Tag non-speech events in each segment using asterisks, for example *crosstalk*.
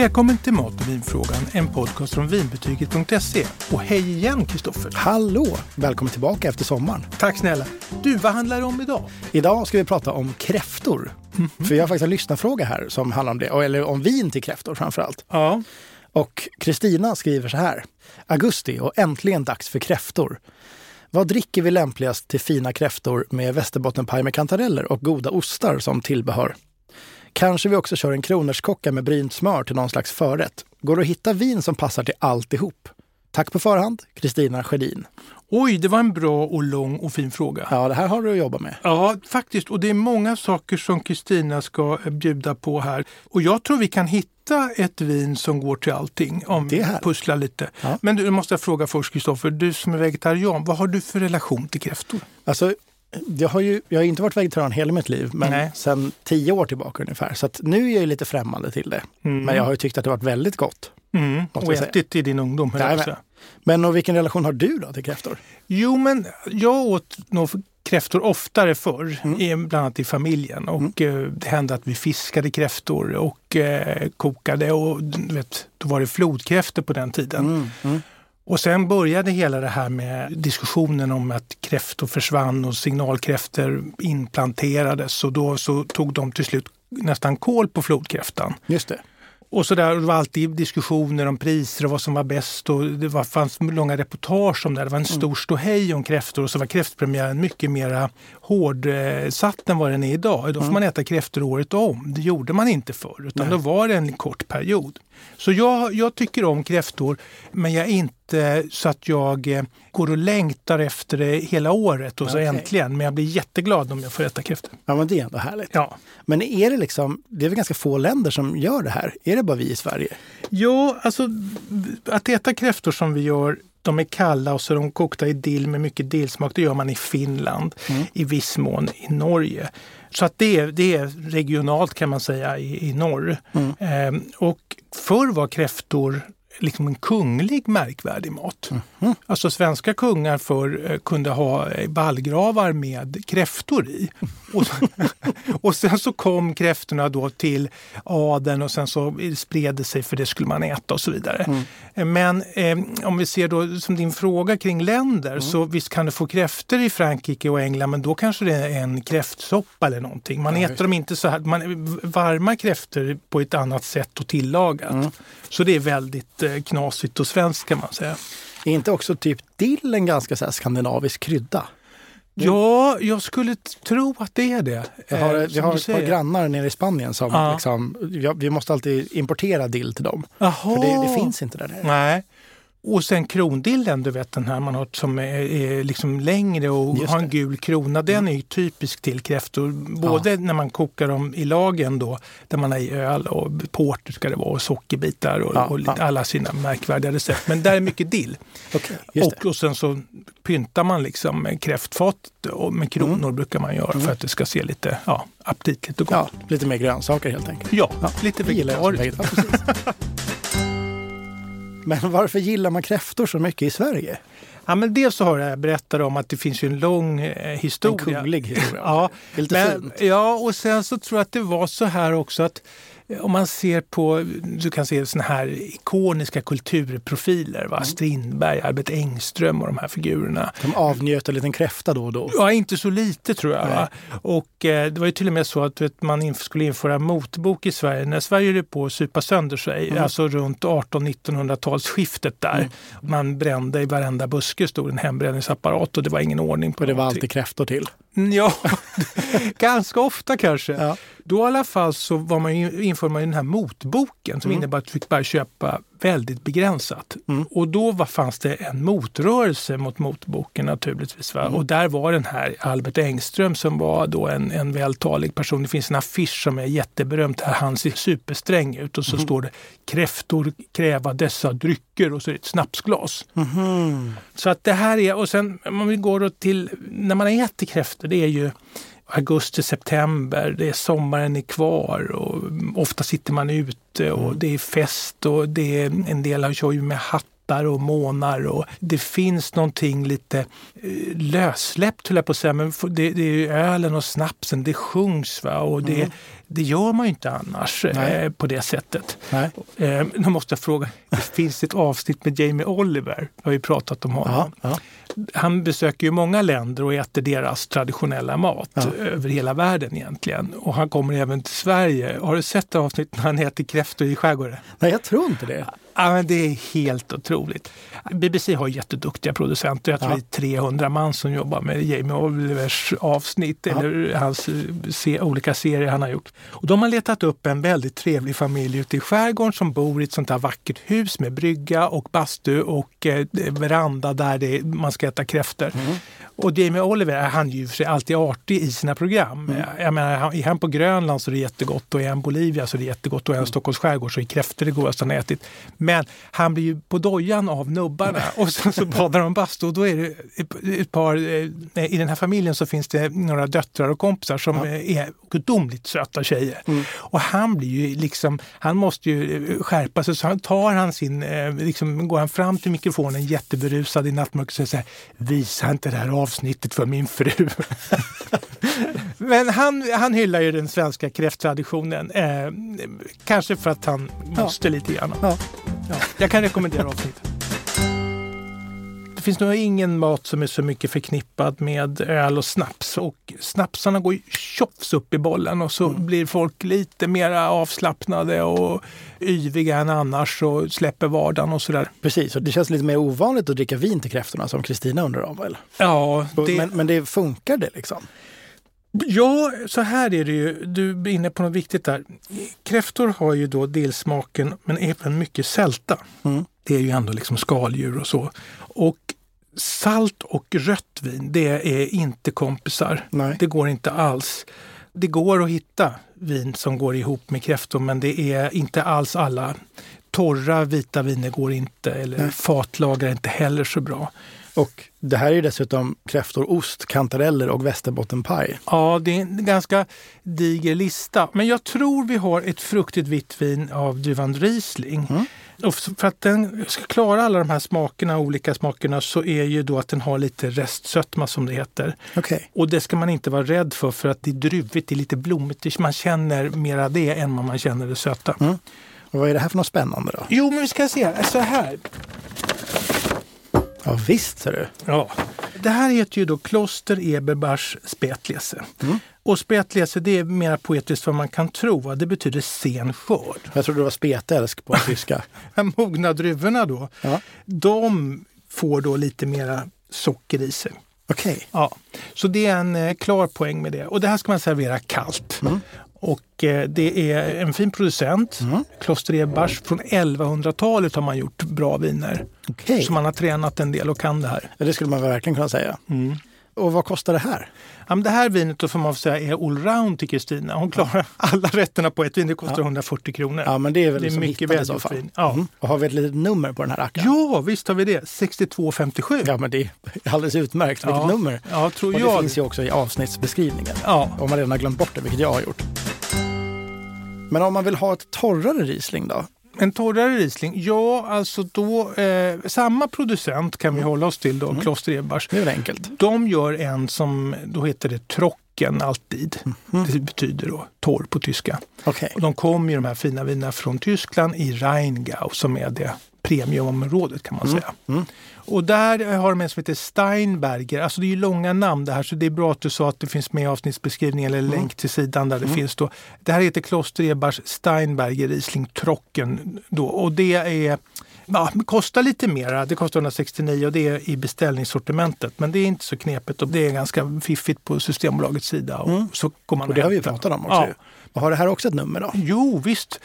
Välkommen till Mat och vinfrågan, en podcast från vinbetyget.se. Och hej igen Kristoffer! Hallå! Välkommen tillbaka efter sommaren. Tack snälla! Du, vad handlar det om idag? Idag ska vi prata om kräftor. Mm -hmm. För jag har faktiskt en lyssnarfråga här som handlar om det, eller om vin till kräftor framför allt. Ja. Och Kristina skriver så här. Augusti och äntligen dags för kräftor. Vad dricker vi lämpligast till fina kräftor med västerbottenpaj med kantareller och goda ostar som tillbehör? Kanske vi också kör en kronärtskocka med brynt smör till någon slags förrätt. Går det att hitta vin som passar till alltihop? Tack på förhand, Kristina Sjödin. Oj, det var en bra och lång och fin fråga. Ja, det här har du att jobba med. Ja, faktiskt. Och det är många saker som Kristina ska bjuda på här. Och jag tror vi kan hitta ett vin som går till allting om vi pusslar lite. Ja. Men du, måste jag fråga först Kristoffer, du som är vegetarian, vad har du för relation till kräftor? Alltså, jag har ju jag har inte varit vegetarian hela mitt liv, men Nej. sen tio år tillbaka ungefär. Så nu är jag lite främmande till det. Mm. Men jag har ju tyckt att det varit väldigt gott. Mm. Och ätit i din ungdom. Ja, men och vilken relation har du då till kräftor? Jo, men jag åt nog kräftor oftare förr, mm. bland annat i familjen. Och mm. Eh, det hände att vi fiskade kräftor och eh, kokade. Och, vet, då var det flodkräftor på den tiden. Mm. Och sen började hela det här med diskussionen om att kräftor försvann och signalkräftor implanterades och då så tog de till slut nästan koll på flodkräftan. Just det. Och så där, det var alltid diskussioner om priser och vad som var bäst och det var, fanns långa reportage om det. Det var en mm. stor ståhej om kräftor och så var kräftpremiären mycket mera hårdsatt än vad den är idag. Idag får mm. man äta kräftor året om. Det gjorde man inte förr utan Nej. då var det en kort period. Så jag, jag tycker om kräftor men jag är inte så att jag eh, går och längtar efter det hela året och så okay. äntligen. Men jag blir jätteglad om jag får äta kräftor. Ja men det är ändå härligt. Ja. Men är det liksom, det är väl ganska få länder som gör det här? Är det bara vi i Sverige? Jo, alltså att äta kräftor som vi gör de är kalla och så är de kokta i dill med mycket dillsmak. Det gör man i Finland, mm. i viss mån i Norge. Så att det, är, det är regionalt kan man säga i, i norr. Mm. Ehm, och förr var kräftor liksom en kunglig märkvärdig mat. Mm. Alltså svenska kungar för eh, kunde ha eh, vallgravar med kräftor i. Och, *laughs* och sen så kom kräftorna då till adeln och sen så spred det sig för det skulle man äta och så vidare. Mm. Eh, men eh, om vi ser då som din fråga kring länder mm. så visst kan du få kräftor i Frankrike och England men då kanske det är en kräftsoppa eller någonting. Man ja, äter dem inte så här, man varma kräftor på ett annat sätt och tillagat. Mm. Så det är väldigt knasigt och svenskt kan man säga. Är inte också typ dill en ganska så skandinavisk krydda? Ja, jag skulle tro att det är det. Jag har, eh, vi har ett par grannar nere i Spanien som ja. liksom, vi måste alltid importera dill till dem. Aha. För det, det, finns inte där nere. Nej. Och sen krondillen, du vet den här man har som är, är liksom längre och har en gul krona. Den mm. är typisk till kräftor. Både ja. när man kokar dem i lagen då, där man har i öl och porter ska det vara och sockerbitar och, ja, och ja. alla sina märkvärdiga recept. Men där är mycket dill. *laughs* okay, och, och sen så pyntar man liksom kräftfat och med kronor mm. brukar man göra mm. för att det ska se lite ja, aptitligt och gott. Lite mer grönsaker helt enkelt. Ja, lite vegetariskt. *laughs* Men varför gillar man kräftor så mycket i Sverige? Ja, men dels så har jag berättat om att det finns ju en lång eh, historia. En kunglig historia. ja, lite men, fint. Ja, och sen så tror jag att det var så här också att om man ser på, du kan se såna här ikoniska kulturprofiler, va? Mm. Strindberg, Albert Engström och de här figurerna. De avnjöt en liten kräfta då och då? Ja, inte så lite tror jag. Va? Och eh, det var ju till och med så att vet, man skulle införa motbok i Sverige. När Sverige höll på att supa sönder sig, mm. alltså runt 1800-1900-talsskiftet där. Mm. Man brände i varenda buske, stod en hembränningsapparat och det var ingen ordning på Och det var alltid kräftor till? Ja, *laughs* ganska ofta kanske. Ja. Då i alla fall så var man ju, införde man den här motboken som mm. innebar att du fick bara köpa väldigt begränsat. Mm. Och då var, fanns det en motrörelse mot motboken naturligtvis. Mm. Och där var den här Albert Engström som var då en, en vältalig person. Det finns en affisch som är jätteberömd där han ser supersträng ut och så mm. står det kräftor kräva dessa drycker och så är det ett snapsglas. Mm. Så att det här är, och sen om vi går till, när man äter kräftor, det är ju augusti, september, det är sommaren är kvar och ofta sitter man ute och mm. det är fest och det är, en del kör ju med hatt och månar och det finns någonting lite eh, lössläppt höll jag på att säga. Men det, det är ju ölen och snapsen, det sjungs va? och det, mm. Det gör man ju inte annars eh, på det sättet. Nej. Eh, nu måste jag fråga, finns det ett avsnitt med Jamie Oliver? Vi har ju pratat om honom. Ja, ja. Han besöker ju många länder och äter deras traditionella mat ja. över hela världen egentligen. Och han kommer även till Sverige. Har du sett avsnitt när han äter kräftor i skärgården? Nej, jag tror inte det. Ja, men det är helt otroligt. BBC har jätteduktiga producenter. Jag tror ja. det är 300 man som jobbar med Jamie Olivers avsnitt ja. eller hans se, olika serier han har gjort. Och de har letat upp en väldigt trevlig familj ute i skärgården som bor i ett sånt här vackert hus med brygga och bastu och eh, veranda där det, man ska äta kräftor. Mm. Och Jamie Oliver, han är ju för sig alltid artig i sina program. Mm. Jag menar, är han på Grönland så är det jättegott och är han Bolivia så är det jättegott och är han i Stockholms skärgård så är kräftor det godaste han ätit. Men han blir ju på dojan av nubbarna *laughs* och sen så badar de bastu och då är det ett par, eh, i den här familjen så finns det några döttrar och kompisar som ja. är gudomligt söta tjejer. Mm. Och han blir ju liksom, han måste ju eh, skärpa sig så han tar han sin, eh, liksom går han fram till mikrofonen jätteberusad i nattmörkret och säger så här, visa inte det här avsnittet för min fru. *laughs* Men han, han hyllar ju den svenska kräfttraditionen. Eh, kanske för att han måste ja. lite grann. Ja. Ja. Jag kan rekommendera avsnittet. Det finns nog ingen mat som är så mycket förknippad med öl och snaps. Och snapsarna går tjofs upp i bollen och så mm. blir folk lite mer avslappnade och yviga än annars och släpper vardagen och sådär. Precis, och det känns lite mer ovanligt att dricka vin till kräftorna som Kristina undrar om väl? Ja. Det... Men, men det funkar det liksom? Ja, så här är det ju. Du är inne på något viktigt där. Kräftor har ju då dillsmaken men även mycket sälta. Mm. Är ju ändå liksom skaldjur och så. Och salt och rött vin, det är inte kompisar. Nej. Det går inte alls. Det går att hitta vin som går ihop med kräftor men det är inte alls alla. Torra vita viner går inte eller Nej. fatlagar är inte heller så bra. Och det här är dessutom kräftor, ost, kantareller och västerbottenpaj. Ja, det är en ganska diger lista. Men jag tror vi har ett fruktigt vitt vin av Duvan Riesling. Mm. Och för att den ska klara alla de här smakerna, olika smakerna, så är ju då att den har lite restsötma som det heter. Okay. Och det ska man inte vara rädd för för att det är druvigt, det är lite blommigt. Man känner mera det än vad man känner det söta. Mm. Och vad är det här för något spännande då? Jo, men vi ska se. Så här. Ja visst ser du. Ja. Det här heter ju då Kloster Eberbachs Spätlese. Mm. Och spätlese det är mer poetiskt vad man kan tro. Det betyder sen skörd. Jag trodde det var spetälsk på tyska. *laughs* Mogna druvorna då, ja. de får då lite mera socker i sig. Okej. Okay. Ja. Så det är en eh, klar poäng med det. Och det här ska man servera kallt. Mm. Och eh, det är en fin producent, mm. Kloster Ebers. Från 1100-talet har man gjort bra viner. Okay. Så man har tränat en del och kan det här. Ja, det skulle man verkligen kunna säga. Mm. Och vad kostar det här? Ja, det här vinet då får man säga är allround till Kristina. Hon klarar ja. alla rätterna på ett vin. Det kostar ja. 140 kronor. Ja, men det är väl det är mycket väl så vin. Ja. Mm. Och har vi ett litet nummer på den här rackaren? Ja, visst har vi det. 6257. Ja, men det är alldeles utmärkt. Vilket nummer! Ja, tror och jag. det finns ju också i avsnittsbeskrivningen. Ja. Om man redan har glömt bort det, vilket jag har gjort. Men om man vill ha ett torrare Riesling då? En torrare Riesling? Ja, alltså då eh, samma producent kan vi mm. hålla oss till då, mm. Kloster Ebers. Det är enkelt. De gör en som, då heter det Trocken alltid. Mm. Det betyder då torr på tyska. Okay. Och de kommer ju de här fina vinerna från Tyskland i Rheingau som är det premiumområdet kan man mm. säga. Mm. Och där har de en som heter Steinberger. Alltså det är ju långa namn det här så det är bra att du sa att det finns med i avsnittsbeskrivningen eller mm. länk till sidan där det mm. finns då. Det här heter Kloster Ebers Steinberger Riesling Trocken då och det är Ja, kostar lite mera. Det kostar 169 och det är i beställningssortimentet. Men det är inte så knepigt och det är ganska fiffigt på Systembolagets sida. Och, mm. så går man och det har vi pratat om också. Ja. Har det här också ett nummer då? Jo, visst.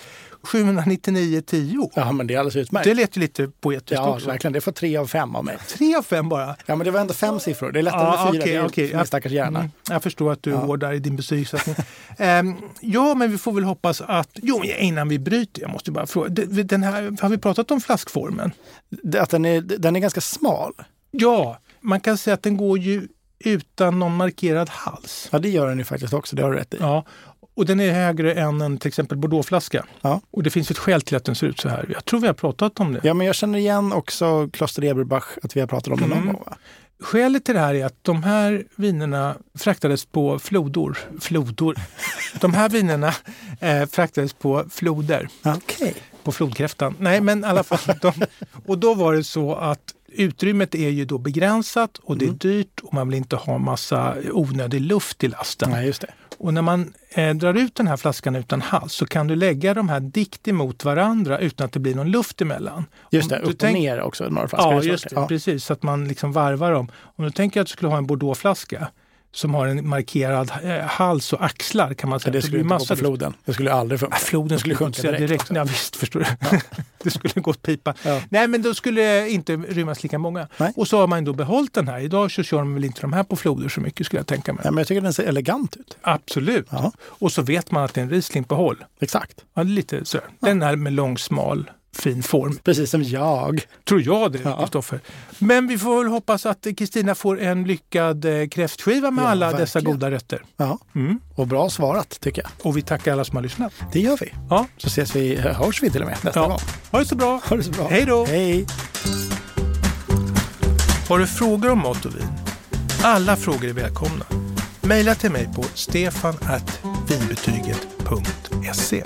799,10. Ja, men det är alldeles utmärkt. Det lät ju lite poetiskt ja, också. verkligen. Det får tre av fem av mig. Tre av fem bara? Ja, men det var ändå fem siffror. Det är lättare ja, med fyra. Okay, det är okay. min stackars hjärna. Mm, jag förstår att du är ja. hård där i din betygssättning. um, ja, men vi får väl hoppas att... Jo, innan vi bryter, jag måste bara fråga. Den här, har vi pratat om flaskformen? Att den är, den är ganska smal? Ja, man kan säga att den går ju utan någon markerad hals. Ja, det gör den ju faktiskt också. Det har du rätt i. Ja, Och den är högre än en till exempel Bordeauxflaska. Ja. Och det finns ett skäl till att den ser ut så här. Jag tror vi har pratat om det. Ja, men jag känner igen också Kloster Eberbach, att vi har pratat om det någon Mm. gång. Va? Skälet till det här är att de här vinerna fraktades på flodor. Flodor. *laughs* De här vinerna eh, fraktades på floder, Okej. på flodkräftan. Nej, men i alla fall. De, och då var det så att utrymmet är ju då begränsat och det är dyrt och man vill inte ha massa onödig luft i lasten. Nej, just det. Och när man eh, drar ut den här flaskan utan hals så kan du lägga de här dikt emot varandra utan att det blir någon luft emellan. Just det, Om upp och ner också, några flaskor. Ja, just det. Ja. Precis, så att man liksom varvar dem. Om du tänker att du skulle ha en Bordeauxflaska som har en markerad eh, hals och axlar kan man säga. det skulle blir inte gå på floden. Det skulle aldrig funka. Ja, floden Det skulle skulle sjunka direkt. direkt. Ja, visst, förstår du. *laughs* det skulle gått pipa. Ja. Nej, men då skulle inte rymmas lika många. Nej. Och så har man då behållit den här. Idag så kör de väl inte de här på floder så mycket skulle jag tänka mig. Ja, men jag tycker den ser elegant ut. Absolut. Ja, Och så vet man att det är en Riesling på håll. exakt. Ja, det lite så. Den är med lång, smal, fin form. Precis som jag. Tror jag det, Ja. Kristoffer. Men vi får väl hoppas att Kristina får en lyckad eh, kräftskiva med Ja, alla dessa verkligen. goda rätter. Ja, Mm. och bra svarat tycker jag. Och vi tackar alla som har lyssnat. Det gör vi. Ja, Så ses vi, hörs vi till och med nästa Ja. gång. ha det så bra. Ha det så bra. Hej då. Hej. Har du frågor om mat och vin? Alla frågor är välkomna. Maila till mig på stefan.vinbetyget.se